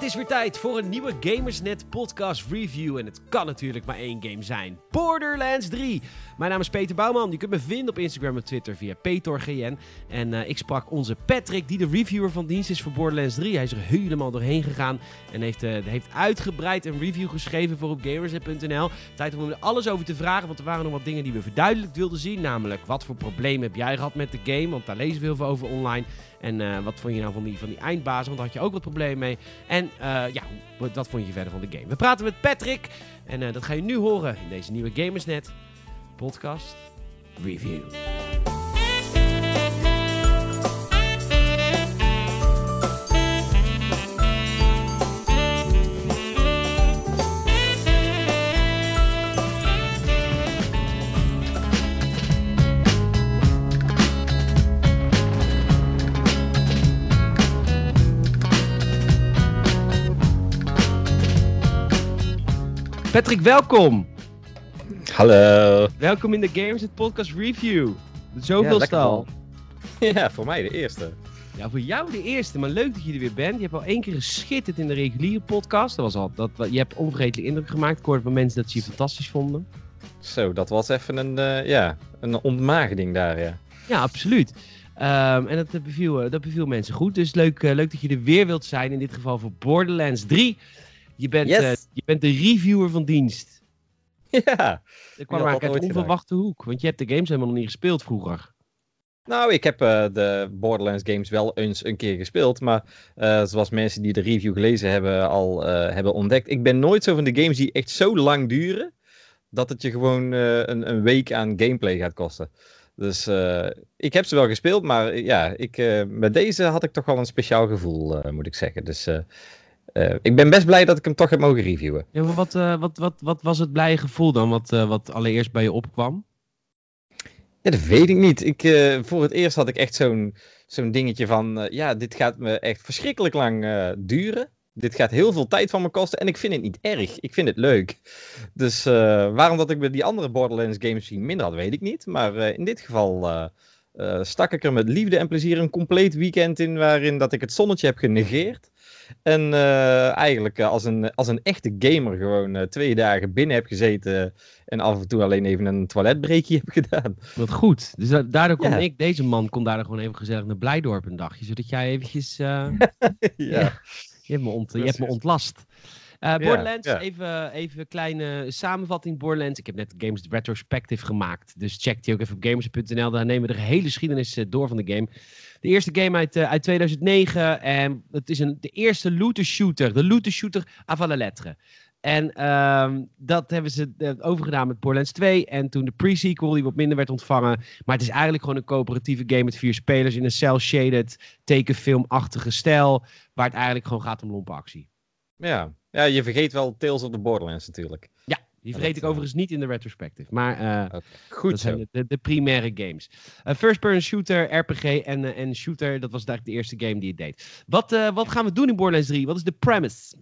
Het is weer tijd voor een nieuwe Gamersnet podcast review. En het kan natuurlijk maar één game zijn. Borderlands 3. Mijn naam is Peter Bouwman. Je kunt me vinden op Instagram en Twitter via PetorGN. En uh, ik sprak onze Patrick, die de reviewer van dienst is voor Borderlands 3. Hij is er helemaal doorheen gegaan en heeft, uh, heeft uitgebreid een review geschreven voor op gamersnet.nl. Tijd om er alles over te vragen, want er waren nog wat dingen die we verduidelijkt wilden zien. Namelijk, wat voor problemen heb jij gehad met de game? Want daar lezen we heel veel over online. En uh, wat vond je nou van die, van die eindbazen? Want daar had je ook wat problemen mee. En uh, ja, wat vond je verder van de game? We praten met Patrick. En uh, dat ga je nu horen in deze nieuwe Gamersnet podcast review. Patrick, welkom. Hallo. Welkom in de Gamers het Podcast Review. Zoveel ja, stal. Ja, voor mij de eerste. Ja, voor jou de eerste, maar leuk dat je er weer bent. Je hebt al één keer geschitterd in de reguliere podcast. Dat was al, dat, je hebt onvergetelijk indruk gemaakt. Ik hoorde van mensen dat ze je fantastisch vonden. Zo, dat was even een, uh, ja, een ontmaagding daar, ja. Ja, absoluut. Um, en dat beviel, dat beviel mensen goed. Dus leuk, uh, leuk dat je er weer wilt zijn. In dit geval voor Borderlands 3. Je bent, yes. uh, je bent de reviewer van dienst. Ja. Ik kwam eigenlijk uit een onverwachte hoek. Want je hebt de games helemaal nog niet gespeeld vroeger. Nou, ik heb uh, de Borderlands games wel eens een keer gespeeld. Maar uh, zoals mensen die de review gelezen hebben al hebben ontdekt. Ik ben nooit zo van de games die echt zo lang duren. Dat het je gewoon een, een, week aan gameplay gaat kosten. Dus ik heb ze wel gespeeld. Maar ja, ik, met deze had ik toch wel een speciaal gevoel, moet ik zeggen. Dus uh, ik ben best blij dat ik hem toch heb mogen reviewen. Ja, maar wat, uh, wat, wat, wat was het blije gevoel dan, wat, uh, wat allereerst bij je opkwam? Ja, dat weet ik niet. Ik, voor het eerst had ik echt zo'n zo'n dingetje van, ja, dit gaat me echt verschrikkelijk lang duren. Dit gaat heel veel tijd van me kosten en ik vind het niet erg. Ik vind het leuk. Dus waarom dat ik bij die andere Borderlands games misschien minder had, weet ik niet. Maar in dit geval stak ik er met liefde en plezier een compleet weekend in waarin dat ik het zonnetje heb genegeerd. En uh, eigenlijk uh, als, een, als een echte gamer gewoon uh, twee dagen binnen heb gezeten. En af en toe alleen even een toiletbreekje heb gedaan. Wat goed. Dus daardoor kon ja. ik, deze man, kon daardoor gewoon even gezellig naar Blijdorp een dagje. Zodat jij eventjes... ja. ja. Je hebt me, ont, je hebt me ontlast. Uh, Borderlands, even, even een kleine samenvatting. Borderlands, ik heb net Games Retrospective gemaakt. Dus check die ook even op gamers.nl. Daar nemen we de hele geschiedenis uh, door van de game. De eerste game uit, uh, uit 2009. En het is een, de eerste looter shooter. De looter shooter avant la lettre. En um, dat hebben ze uh, overgedaan met Borderlands 2. En toen de pre-sequel, die wat minder werd ontvangen. Maar het is eigenlijk gewoon een coöperatieve game met vier spelers in een cel-shaded, tekenfilmachtige stijl. Waar het eigenlijk gewoon gaat om lompe actie. Ja. ja, je vergeet wel Tales of the Borderlands natuurlijk. Ja, die vergeet ik overigens niet in de retrospective. Maar uh, okay. Goed dat zo. zijn de, de primaire games. Uh, First person shooter, RPG en, uh, en shooter. Dat was eigenlijk de eerste game die het deed. Wat, wat gaan we doen in Borderlands 3? Wat is de premise?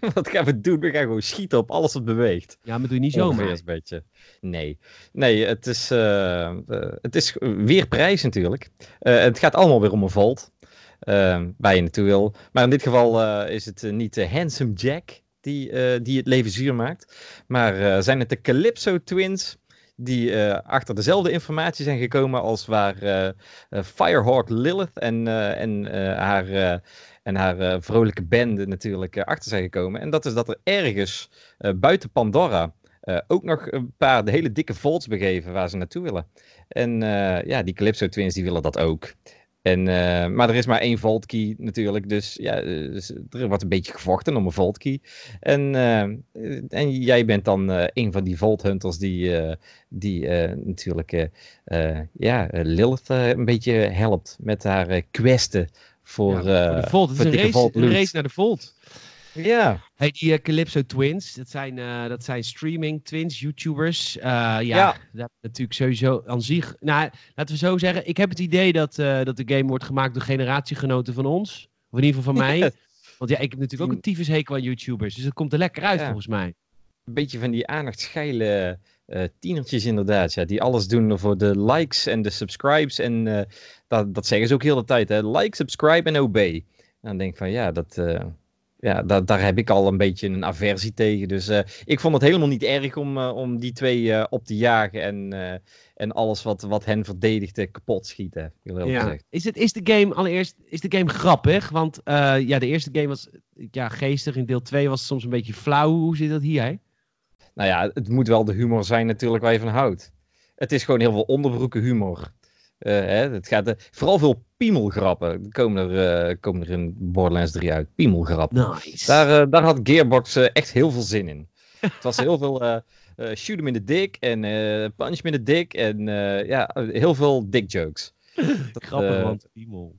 Wat gaan we doen? We gaan gewoon schieten op alles wat beweegt. Ja, maar doe je niet zomaar. een beetje. Nee. Nee, het is, het is weer prijs natuurlijk. het gaat allemaal weer om een vault. Uh, waar je naartoe wil. Maar in dit geval uh, is het uh, niet de Handsome Jack die, die het leven zuur maakt. Maar zijn het de Calypso Twins die achter dezelfde informatie zijn gekomen als waar Firehawk Lilith en, en haar, en haar vrolijke bende natuurlijk achter zijn gekomen. En dat is dat er ergens buiten Pandora ook nog een paar de hele dikke volts begeven waar ze naartoe willen. En ja, die Calypso Twins die willen dat ook. En, uh, maar er is maar één vault key natuurlijk, dus ja, dus er wordt een beetje gevochten om een vault key. En, uh, en jij bent dan uh, een van die vault hunters die, die natuurlijk ja, Lilith een beetje helpt met haar questen voor, ja, voor de vault. Het is een race, een race naar de vault. Ja. Hey, die uh, Calypso Twins, dat zijn, uh, dat zijn streaming twins, YouTubers. Uh, ja, ja, dat natuurlijk sowieso aan zich. Nou, laten we zo zeggen, ik heb het idee dat, dat de game wordt gemaakt door generatiegenoten van ons. Of in ieder geval van mij. Want ja, ik heb natuurlijk ook een tyfushekel aan YouTubers. Dus het komt er lekker uit ja. volgens mij. Een beetje van die aandachtsgeile tienertjes inderdaad. Ja, die alles doen voor de likes en de subscribes. En dat, dat zeggen ze ook heel de tijd. Hè? Like, subscribe en obey. En dan denk ik van ja, dat ja, daar, daar heb ik al een beetje een aversie tegen. Dus eh, ik vond het helemaal niet erg om, eh, om die twee eh, op te jagen en, en alles wat, wat hen verdedigde kapot schieten. Ja. Is, het, is de game allereerst is de game grappig? Want ja, de eerste game was ja, geestig. In deel 2 was het soms een beetje flauw. Hoe zit dat hier? hè? Nou ja, het moet wel de humor zijn natuurlijk waar je van houdt. Het is gewoon heel veel onderbroeken humor. Eh, hè, het gaat, eh, vooral veel piemelgrappen Er komen er, eh, komen er in Borderlands 3 uit. Piemelgrappen. Nice. Daar, daar had Gearbox echt heel veel zin in. Het was heel veel shoot hem in de dik en punch hem in de dik en ja, heel veel dick jokes. Grappig, want piemel.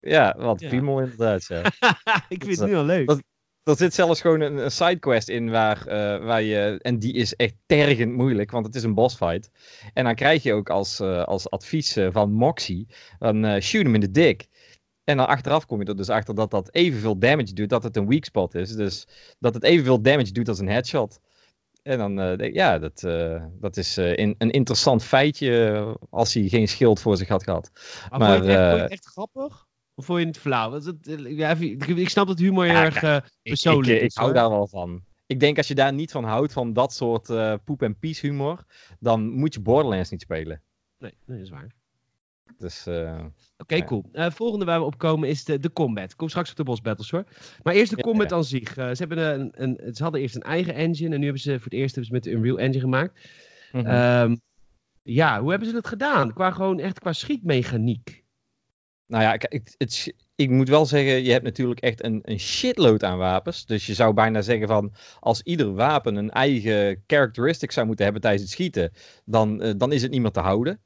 Ja, wat Ja. piemel inderdaad, ja. ik vind het nu al leuk. dat- Er zit zelfs gewoon een, een sidequest in waar, eh, waar je. En die is echt tergend moeilijk, want het is een bossfight. En dan krijg je ook als, eh, als advies eh, van Moxie: dan shoot hem in de dik. En dan achteraf kom je er dus achter dat dat evenveel damage doet, dat het een weak spot is. Dus dat het evenveel damage doet als een headshot. En dan, ik, ja, dat, dat is in- een interessant feitje als hij geen schild voor zich had gehad. Maar, maar, vond, je het echt, vond je het echt grappig? Of vond je het flauw? Eh, ja, ik, ik snap dat humor heel Ja, erg eh, Ik, persoonlijk ik, ik is. hou daar wel van. Ik denk als je daar niet van houdt, van dat soort eh, poep en pies humor, dan moet je Borderlands niet spelen. Nee, dat is waar. Dus Oké, Ja. cool. Volgende waar we op komen is de, de combat. Kom straks op de boss battles hoor. Maar eerst de Ja, combat ja. aan zich. Ze, hebben een, een, ze hadden eerst een eigen engine en nu hebben ze voor het eerst hebben ze met de Unreal Engine gemaakt. mhm. Ehm, ja, hoe hebben ze dat gedaan? Qua gewoon echt qua schietmechaniek. Nou ja, kijk, het, het, ik moet wel zeggen, je hebt natuurlijk echt een, een shitload aan wapens. Dus je zou bijna zeggen van, als ieder wapen een eigen characteristic zou moeten hebben tijdens het schieten, dan, eh, dan is het niet meer te houden.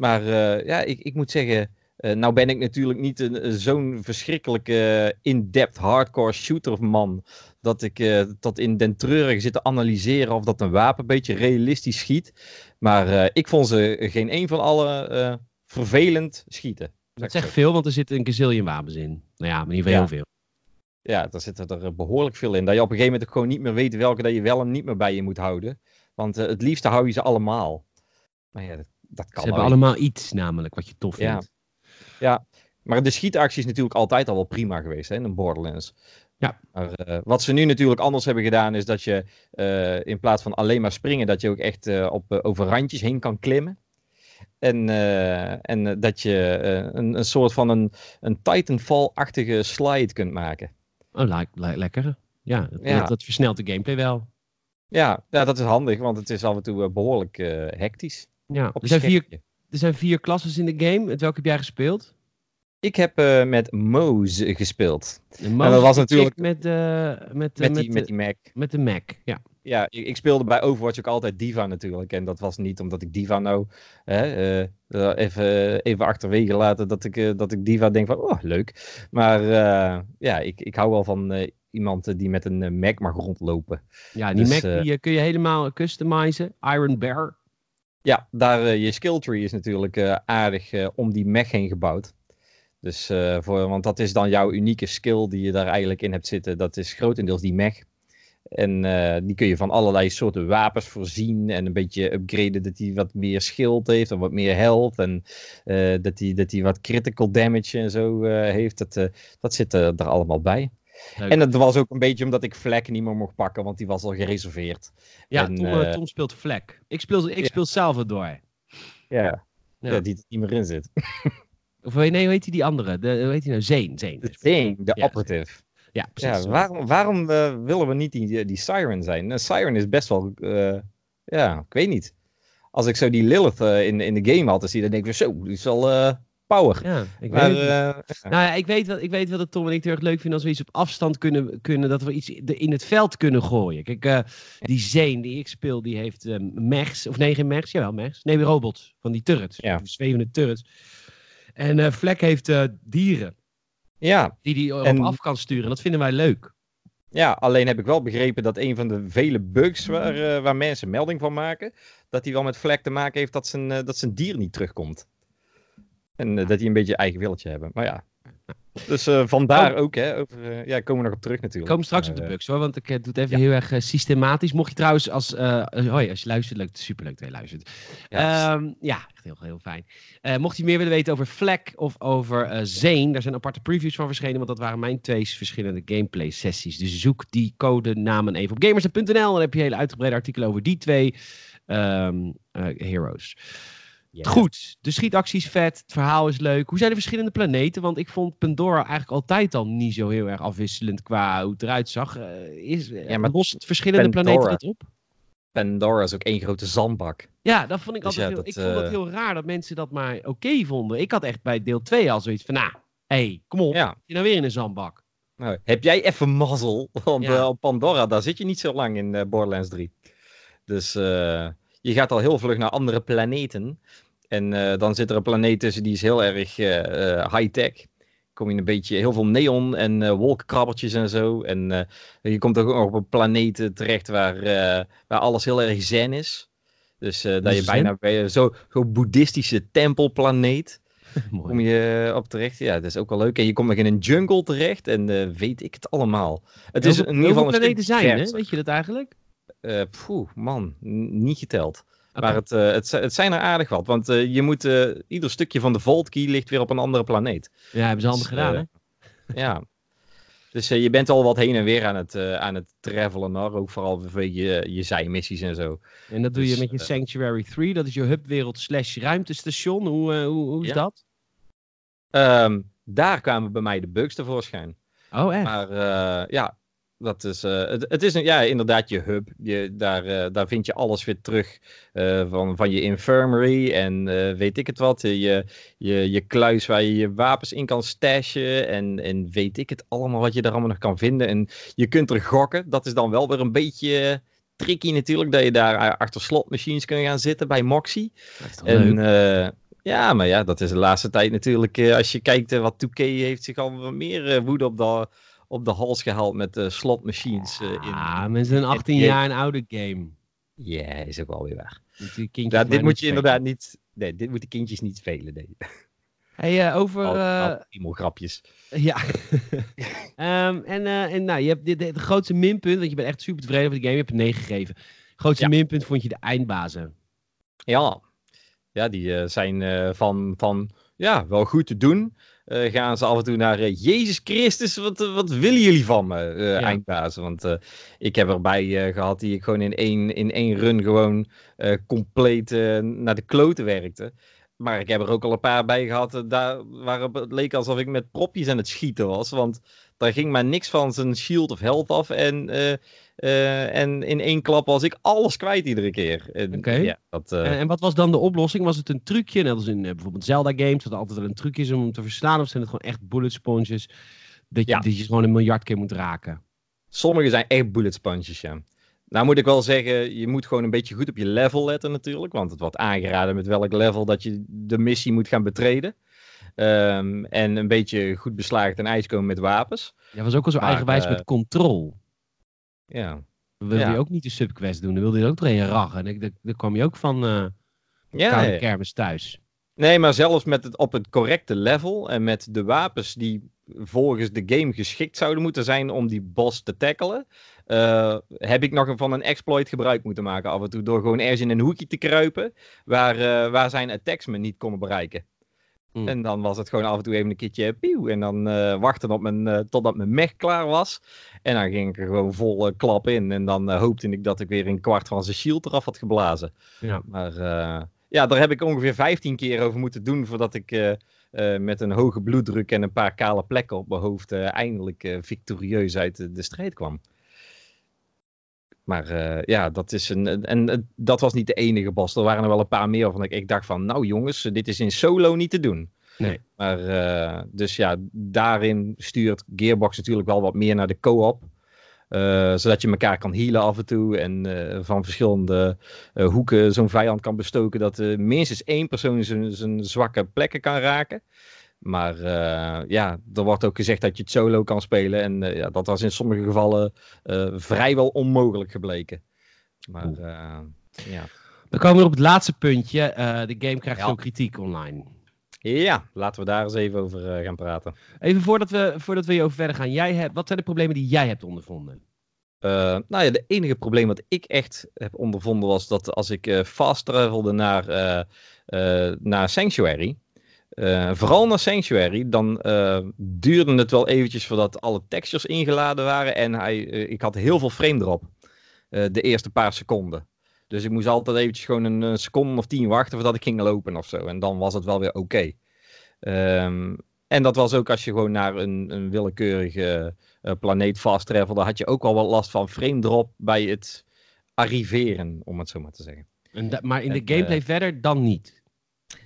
Maar eh, ja, ik, ik moet zeggen, eh, nou ben ik natuurlijk niet zo'n verschrikkelijke in-depth hardcore shooter man, dat ik eh, tot in den treurig zit te analyseren of dat een wapen een beetje realistisch schiet. Maar ik vond ze geen een van alle vervelend schieten. Dat zeg zegt veel, want er zitten een gazillion wapens in. Nou ja, maar in ieder geval Ja. heel veel. Ja, daar zitten er eh, behoorlijk veel in. Dat je op een gegeven moment ook gewoon niet meer weet welke dat je wel en niet meer bij je moet houden. Want eh, het liefste hou je ze allemaal. Maar ja, dat, dat Ze kan hebben nou allemaal iets namelijk wat je tof Ja. vindt. Maar de schietactie is natuurlijk altijd al wel prima geweest hè, in een Borderlands. Ja. Maar eh, wat ze nu natuurlijk anders hebben gedaan is dat je in plaats van alleen maar springen, dat je ook echt op, over randjes heen kan klimmen. En, eh, en eh, dat je eh, een, een soort van een, een Titanfall-achtige slide kunt maken. Oh, le- le- lekker. Ja, dat, Ja. Dat, dat versnelt de gameplay wel. Ja, ja, dat is handig, want het is af en toe eh, behoorlijk eh, hectisch. Ja, er, zijn vier, er zijn vier klassen in de game. Met welke heb jij gespeeld? Ik heb met Moze gespeeld. En dat was natuurlijk- Met, eh, met, Met die, met, met de- die Mac. met de Mac. Ja. Ja, ik, ik speelde bij Overwatch ook altijd Diva natuurlijk. En dat was niet omdat ik Diva nou hè, eh, eh, even, even achterwege laten dat ik, eh, dat ik Diva denk van, oh, leuk. Maar eh, ja, ik, ik hou wel van eh, iemand eh, die met een eh, Mac mag rondlopen. Ja, die Dus, Mac eh, die, eh, kun je helemaal customizen. Iron Bear. Ja, daar, eh, je skill tree is natuurlijk eh, aardig eh, om die Mac heen gebouwd. Dus, eh, voor, want dat is dan jouw unieke skill die je daar eigenlijk in hebt zitten. Dat is grotendeels die mech. En eh, die kun je van allerlei soorten wapens voorzien. En een beetje upgraden dat hij wat meer schild heeft en wat meer health. En eh, dat hij dat hij wat critical damage en zo eh, heeft. Dat, dat zit er, allemaal bij. Leuk. En dat was ook een beetje omdat ik Vlek niet meer mocht pakken, want die was al gereserveerd. ja, en, Tom, Tom speelt Vlek. Ik speel, ik Ja. speel Salvador. Ja, Ja. ja. die er niet meer in zit. Of nee, hoe heet die, die andere? De, hoe heet nou? Zeen. Zeen. De thing, de Ja, operative. Ja, precies. Ja, waarom, waarom eh, willen we niet die, die Siren zijn? Een Siren is best wel, eh, ja, ik weet niet. Als ik zo die Lilith eh, in, in de game had, dan zie dan denk ik, zo, die is wel power. Ja, ik maar, weet Nou ja, ik weet, wel, ik weet wel dat Tom en ik het heel erg leuk vinden als we iets op afstand kunnen, kunnen dat we iets in het veld kunnen gooien. Kijk, die Zeen die ik speel, die heeft eh mechs, of nee, geen mechs, jawel mechs. Nee, robots, van die turrets, Ja. die zwevende turrets. En Vlek heeft dieren, ja, die die erop En- af kan sturen. Dat vinden wij leuk. ja, alleen heb ik wel begrepen dat een van de vele bugs waar, eh, waar mensen melding van maken, dat die wel met vlek te maken heeft dat zijn, eh, dat zijn dier niet terugkomt. En eh, dat die een beetje eigen willetje hebben. Maar ja, Dus uh, vandaar ook, hè. Over, uh, ja, komen we nog op terug natuurlijk. Kom straks op de bugs hoor, want ik doe het even ja. heel erg systematisch. Mocht je trouwens, als, hoi, als je luistert, leuk, superleuk dat je luistert. Ja, um, ja echt heel, heel fijn. mocht je meer willen weten over Fleck of over Zane, daar zijn aparte previews van verschenen, want dat waren mijn twee verschillende gameplay sessies. Dus zoek die codenamen even op gamers.nl, dan heb je hele uitgebreide artikelen over die twee um, heroes. Yeah. Goed, de schietactie is vet, het verhaal is leuk. Hoe zijn de verschillende planeten? Want ik vond Pandora eigenlijk altijd al niet zo heel erg afwisselend qua hoe het eruit zag. Uh, is, ja, maar lost verschillende Pandora, planeten het op? Pandora is ook één grote zandbak. Ja, dat vond ik dus altijd ja, heel, dat, ik vond het uh... heel raar dat mensen dat maar oké okay vonden. Ik had echt bij deel 2 al zoiets van, nou, hé, hey, kom op, ja. je nou weer in een zandbak. Nou, heb jij even mazzel, want ja. uh, op Pandora, daar zit je niet zo lang in Borderlands 3. Dus je gaat al heel vlug naar andere planeten. En uh, dan zit er een planeet tussen die is heel erg uh, high-tech. Kom je een beetje heel veel neon en uh, wolkenkrabbertjes en zo. En je komt ook nog op een planeet terecht waar, waar alles heel erg zen is. Dus dat je bijna bij zo'n zo boeddhistische tempelplaneet. kom je op terecht. Ja, dat is ook wel leuk. En je komt nog in een jungle terecht en weet ik het allemaal. Het is in ieder geval een planeten zijn, hè? Weet je dat eigenlijk? Uh, poeh, man, niet geteld. Maar het, uh, het, het, zijn er aardig wat. Want uh, je moet, ieder stukje van de Vault Key ligt weer op een andere planeet. Ja, hebben ze allemaal dus, gedaan, hè? Ja. Dus je bent al wat heen en weer aan het, aan het travelen, hoor. ook vooral vanwege je, je zijmissies en zo. En dat doe dus, je met je Sanctuary 3, dat is je hubwereld slash ruimtestation. Hoe, hoe, hoe is ja. dat? Um, daar kwamen bij mij de bugs tevoorschijn. Oh, echt? Maar ja, dat is, uh, het, het, is een, ja, inderdaad je hub. Je, daar, uh, daar vind je alles weer terug uh, van, van je infirmary en weet ik het wat. Je, je, je kluis waar je je wapens in kan stashen en, en weet ik het allemaal wat je daar allemaal nog kan vinden. En je kunt er gokken. Dat is dan wel weer een beetje tricky natuurlijk, dat je daar achter slotmachines kan gaan zitten bij Moxie. En, ja, maar ja, dat is de laatste tijd natuurlijk. als je kijkt wat 2K heeft zich al meer woede op de op de hals gehaald met uh, slotmachines. Uh, in, ah, met zijn 18 jaar een oude game. Ja, yeah, is ook wel weer. Ja, dit moet je inderdaad niet. Nee, dit moeten kindjes niet velen. Nee. Hey, uh, over. Uh, grapjes. Ja. um, en, en nou, je hebt de, de, grootste minpunt, want je bent echt super tevreden over de game. Je hebt een 9 gegeven. Grootste ja. minpunt vond je de eindbazen. Ja. Ja, die zijn van, van. Ja, wel goed te doen. Uh, gaan ze af en toe naar uh, Jezus Christus, wat, wat willen jullie van me, uh, ja. Want ik heb erbij gehad die ik gewoon in één, in één run gewoon compleet naar de kloten werkte. Maar ik heb er ook al een paar bij gehad daar, waar het leek alsof ik met propjes aan het schieten was. Want daar ging maar niks van zijn shield of health af. En uh, en in één klap was ik alles kwijt iedere keer. Oké. Ja, uh... en, en, wat was dan de oplossing? Was het een trucje, net als in bijvoorbeeld Zelda games, dat altijd wel een trucje is om te verslaan? Of zijn het gewoon echt bullet sponges, dat je, ja. dat je gewoon een miljard keer moet raken? Sommige zijn echt bullet sponges, ja. Nou moet ik wel zeggen, je moet gewoon een beetje goed op je level letten natuurlijk. Want het wordt aangeraden met welk level dat je de missie moet gaan betreden. Um, en een beetje goed beslagen ten ijs komen met wapens. Ja, was ook al zo maar, eigenwijs met control. Ja. Wilde ja. je ook niet de subquest doen. Dan wilde je ook doorheen rachen. En dan, kwam je ook van uh, ja, ja. kermis thuis. Nee, maar zelfs met het, op het correcte level en met de wapens die volgens de game geschikt zouden moeten zijn om die boss te tackelen, uh, heb ik nog van een exploit gebruik moeten maken af en toe door gewoon ergens in een hoekje te kruipen waar, uh, waar zijn attacks me niet konden bereiken. Mm. En dan was het gewoon af en toe even een keertje pieuw. En dan uh, wachten op mijn, uh, totdat mijn mech klaar was. En dan ging ik er gewoon vol uh, klap in. En dan hoopte ik dat ik weer een kwart van zijn shield eraf had geblazen. Ja. Maar ja, daar heb ik ongeveer 15 keer over moeten doen voordat ik met een hoge bloeddruk en een paar kale plekken op mijn hoofd eindelijk victorieus uit de, de strijd kwam. Maar uh, ja, dat is een. En, en dat was niet de enige bos. Er waren er wel een paar meer van ik, ik dacht van, nou jongens, dit is in solo niet te doen. Nee. Maar uh, dus ja, daarin stuurt Gearbox natuurlijk wel wat meer naar de co-op. Uh, zodat je elkaar kan healen af en toe. En van verschillende hoeken zo'n vijand kan bestoken. Dat minstens één persoon zijn zwakke plekken kan raken. Maar uh, ja, er wordt ook gezegd dat je het solo kan spelen. En uh, ja, dat was in sommige gevallen uh, vrijwel onmogelijk gebleken. Maar ja. Dan komen we op het laatste puntje. de game krijgt ja. veel kritiek online. Ja, laten we daar eens even over eh, gaan praten. Even voordat we, voordat we hierover verder gaan. Jij hebt, wat zijn de problemen die jij hebt ondervonden? Uh, nou ja, de enige probleem wat ik echt heb ondervonden was dat als ik uh, fast travelde naar, naar Sanctuary, vooral naar Sanctuary, dan duurde het wel eventjes voordat alle textures ingeladen waren en hij, ik had heel veel frame drop de eerste paar seconden. Dus ik moest altijd eventjes gewoon een, seconde of tien wachten voordat ik ging lopen of zo. En dan was het wel weer oké. Ehm, en dat was ook als je gewoon naar een, een willekeurige planeet fast travelde, had je ook al wat last van frame drop bij het arriveren, om het zo maar te zeggen. En maar in de gameplay verder dan niet?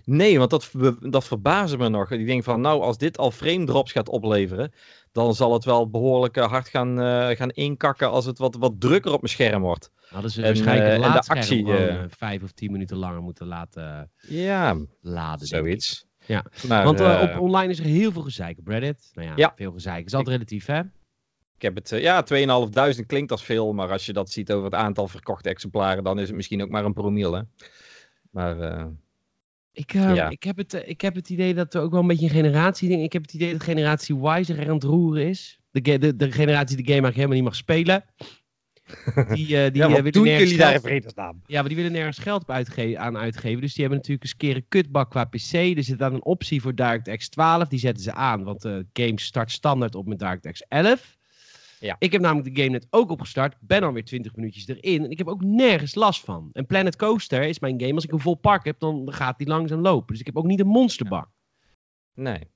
Nee, want dat, dat verbaasde me nog. Ik denk van, nou, als dit al frame drops gaat opleveren, dan zal het wel behoorlijk hard gaan, uh, gaan inkakken als het wat, wat drukker op mijn scherm wordt. Hadden ze waarschijnlijk uh, de actie uh, vijf of tien minuten langer moeten laten ja, laden. Zoiets. Ja, maar, want op online is er heel veel gezeik. Op Reddit, nou ja, ja. veel gezeik. Is altijd relatief, hè? Ik heb het, ja, 2.500 klinkt als veel, maar als je dat ziet over het aantal verkochte exemplaren, dan is het misschien ook maar een promiel, hè? Maar, ik, uh, ja. ik, heb het, ik heb het idee dat er ook wel een beetje een generatie ding. Ik heb het idee dat generatie Y zich er aan het roeren is. De, de, de generatie die game eigenlijk helemaal niet mag spelen. Die, uh, die, ja, doen jullie daar in vredesnaam? Ja, maar die willen nergens geld op uitge aan uitgeven. Dus die hebben natuurlijk een keer een kutbak qua PC. Er zit dan een optie voor DirectX 12. Die zetten ze aan, want de game start standaard op met DirectX 11. Ja. Ik heb namelijk de game net ook opgestart. Ben alweer 20 minuutjes erin. En ik heb ook nergens last van. En Planet Coaster is mijn game. Als ik een vol park heb, dan gaat die langzaam lopen. Dus ik heb ook niet een monsterbak. Nee.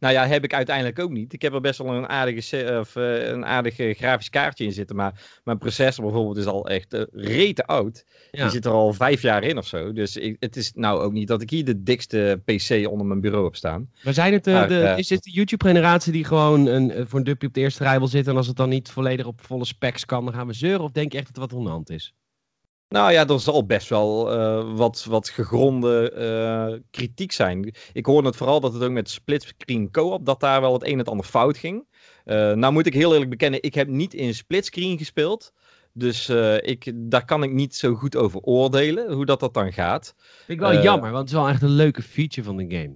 Nou ja, heb ik uiteindelijk ook niet. Ik heb er best wel een, aardige, of, uh, een aardig grafisch kaartje in zitten. Maar mijn processor bijvoorbeeld is al echt uh, rete oud. Ja. Die zit er al vijf jaar in of zo. Dus ik, het is nou ook niet dat ik hier de dikste PC onder mijn bureau heb staan. Maar zijn het, uh, maar, de, is dit de YouTube-generatie die gewoon een, voor een dupje op de eerste rij wil zitten... en als het dan niet volledig op volle specs kan, dan gaan we zeuren? Of denk je echt dat wat aan de hand is? Nou ja, er zal best wel uh, wat, wat gegronde uh, kritiek zijn. Ik hoorde het vooral dat het ook met splitscreen co-op, dat daar wel het een en het ander fout ging. Uh, nou moet ik heel eerlijk bekennen, ik heb niet in splitscreen gespeeld. Dus ik, daar kan ik niet zo goed over oordelen, hoe dat, dat dan gaat. Vind ik wel jammer, want het is wel echt een leuke feature van de game.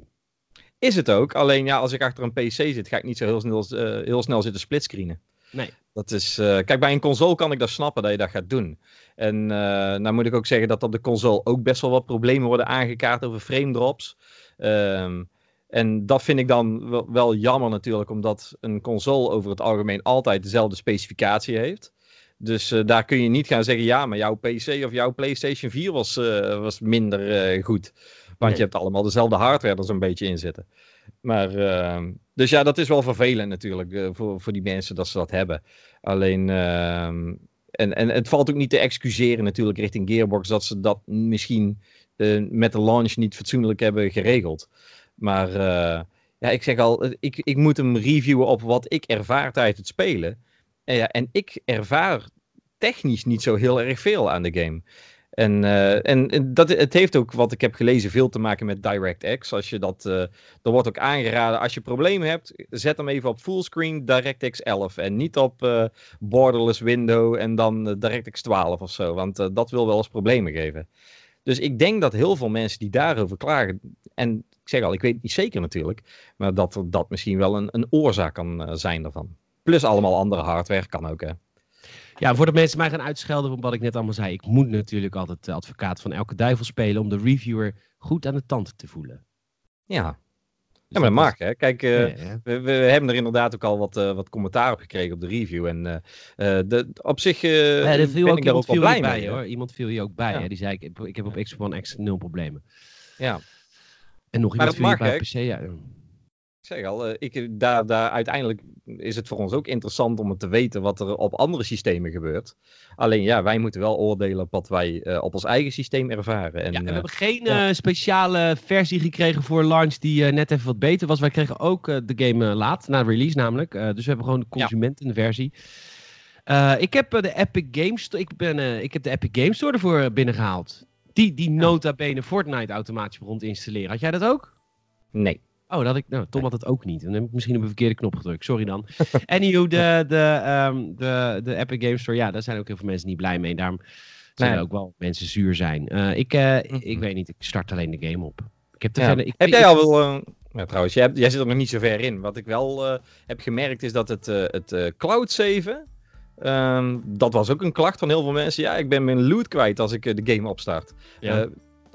Is het ook, alleen ja, als ik achter een PC zit, ga ik niet zo heel snel, heel snel zitten splitscreenen. Nee. Dat is, uh, kijk, bij een console kan ik dat snappen dat je dat gaat doen. En uh, nou moet ik ook zeggen dat op de console ook best wel wat problemen worden aangekaart over frame drops. Um, en dat vind ik dan wel, wel, jammer natuurlijk, omdat een console over het algemeen altijd dezelfde specificatie heeft. Dus uh, daar kun je niet gaan zeggen, ja, maar jouw PC of jouw PlayStation 4 was, was minder goed. Want nee. je hebt allemaal dezelfde hardware er zo'n beetje in zitten. Maar, uh, dus ja, dat is wel vervelend natuurlijk uh, voor, voor die mensen dat ze dat hebben. Alleen, uh, en, en het valt ook niet te excuseren natuurlijk richting Gearbox dat ze dat misschien eh, met de launch niet fatsoenlijk hebben geregeld. Maar ja, ik zeg al, ik, ik moet hem reviewen op wat ik ervaar tijdens het spelen. En, ja, en ik ervaar technisch niet zo heel erg veel aan de game. En, uh, en dat, het heeft ook, wat ik heb gelezen, veel te maken met DirectX. Als je dat, uh, er wordt ook aangeraden, als je problemen hebt, zet hem even op fullscreen DirectX 11. En niet op uh, borderless window en dan DirectX 12 of zo. Want dat wil wel eens problemen geven. Dus ik denk dat heel veel mensen die daarover klagen, en ik zeg al, ik weet het niet zeker natuurlijk, maar dat dat misschien wel een, een oorzaak kan zijn daarvan. Plus allemaal andere hardware kan ook, hè. Ja, voordat mensen mij gaan uitschelden van wat ik net allemaal zei. Ik moet natuurlijk altijd de advocaat van elke duivel spelen om de reviewer goed aan de tand te voelen. Ja, dus ja, maar dat mag, hè. Kijk, uh, ja, ja. We, we, hebben er inderdaad ook al wat, uh, wat commentaar op gekregen op de review. En uh, de, op zich ja, er viel ben ook, ik daar ook wel blij bij, mee. Hoor. Iemand viel je ook bij, hè. Die zei, ik, ik heb op Xbox One X nul problemen. Ja. En nog iemand viel je bij PC, ja. Zeg al, ik, daar, daar, uiteindelijk is het voor ons ook interessant om te weten wat er op andere systemen gebeurt. Alleen ja, wij moeten wel oordelen op wat wij uh, op ons eigen systeem ervaren. En, ja, en we uh, hebben geen ja. uh, speciale versie gekregen voor launch die net even wat beter was. Wij kregen ook de game laat, na release namelijk. dus we hebben gewoon de consumentenversie. ik heb de Epic Games Store, ik, ben, ik heb de Epic Games Store ervoor binnengehaald. Die, die nota bene Fortnite automatisch begon te installeren. Had jij dat ook? Nee. Oh, dat had ik. Nou, Tom had het ook niet. Dan heb ik misschien op een verkeerde knop gedrukt. Sorry dan. Anywho, de, de, um, de, de Epic Games Store. Ja, daar zijn ook heel veel mensen niet blij mee. Daarom nee. ook wel mensen zuur zijn. Uh, ik, uh, mm -hmm. ik weet niet. Ik start alleen de game op. Ik heb, Ja. verder, ik, heb jij al wel... eh, ja, trouwens, jij, jij zit er nog niet zo ver in. Wat ik wel eh, heb gemerkt is dat het, eh, het eh, cloud saven... ehm, dat was ook een klacht van heel veel mensen. Ja, ik ben mijn loot kwijt als ik eh, de game opstart. Ja.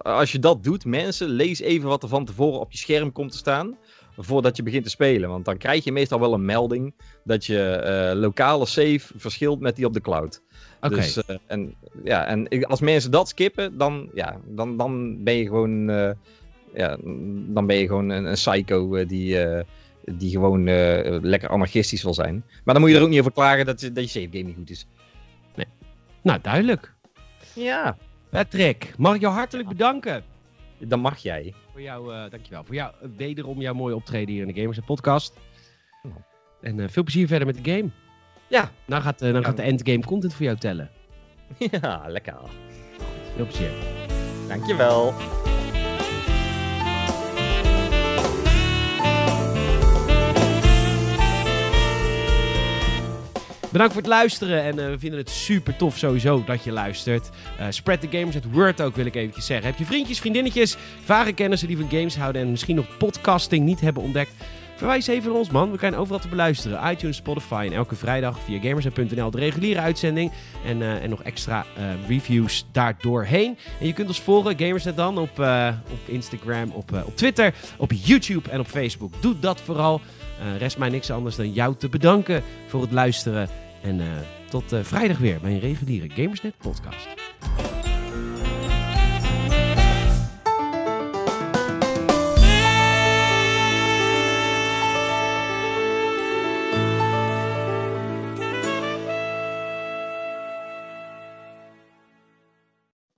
Als je dat doet, mensen, lees even wat er van tevoren op je scherm komt te staan. Voordat je begint te spelen. Want dan krijg je meestal wel een melding dat je eh, lokale save verschilt met die op de cloud. Oké. Dus, eh, en, ja, en als mensen dat skippen, dan, ja, dan, dan ben je gewoon, eh, ja, dan ben je gewoon een, een psycho die, die gewoon lekker anarchistisch wil zijn. Maar dan moet je er ook niet over klagen dat, je- dat je save game niet goed is. Nou, duidelijk. Ja, Patrick, mag ik jou hartelijk bedanken. dan mag jij. Voor jou, eh, dankjewel. Voor jou, eh, wederom jouw mooie optreden hier in de Gamers Podcast. Nou. En eh, veel plezier verder met de game. Ja, Nou gaat, Ja. gaat de endgame content voor jou tellen. ja lekker. Veel plezier. Dankjewel. Bedankt voor het luisteren en eh, we vinden het super tof sowieso dat je luistert. Eh, spread the gamers at word ook wil ik eventjes zeggen. Heb je vriendjes, vriendinnetjes, vage kennissen die van games houden en misschien nog podcasting niet hebben ontdekt? Verwijs even naar ons man, we zijn overal te beluisteren. iTunes, Spotify en elke vrijdag via gamers.nl de reguliere uitzending. En, eh, en nog extra eh, reviews daardoorheen. En je kunt ons volgen, Gamersnet dan, op, op Instagram, op, op Twitter, op YouTube en op Facebook. Doe dat vooral. Eh, rest mij niks anders dan jou te bedanken voor het luisteren. En eh, tot eh, vrijdag weer bij een reguliere Gamersnet podcast.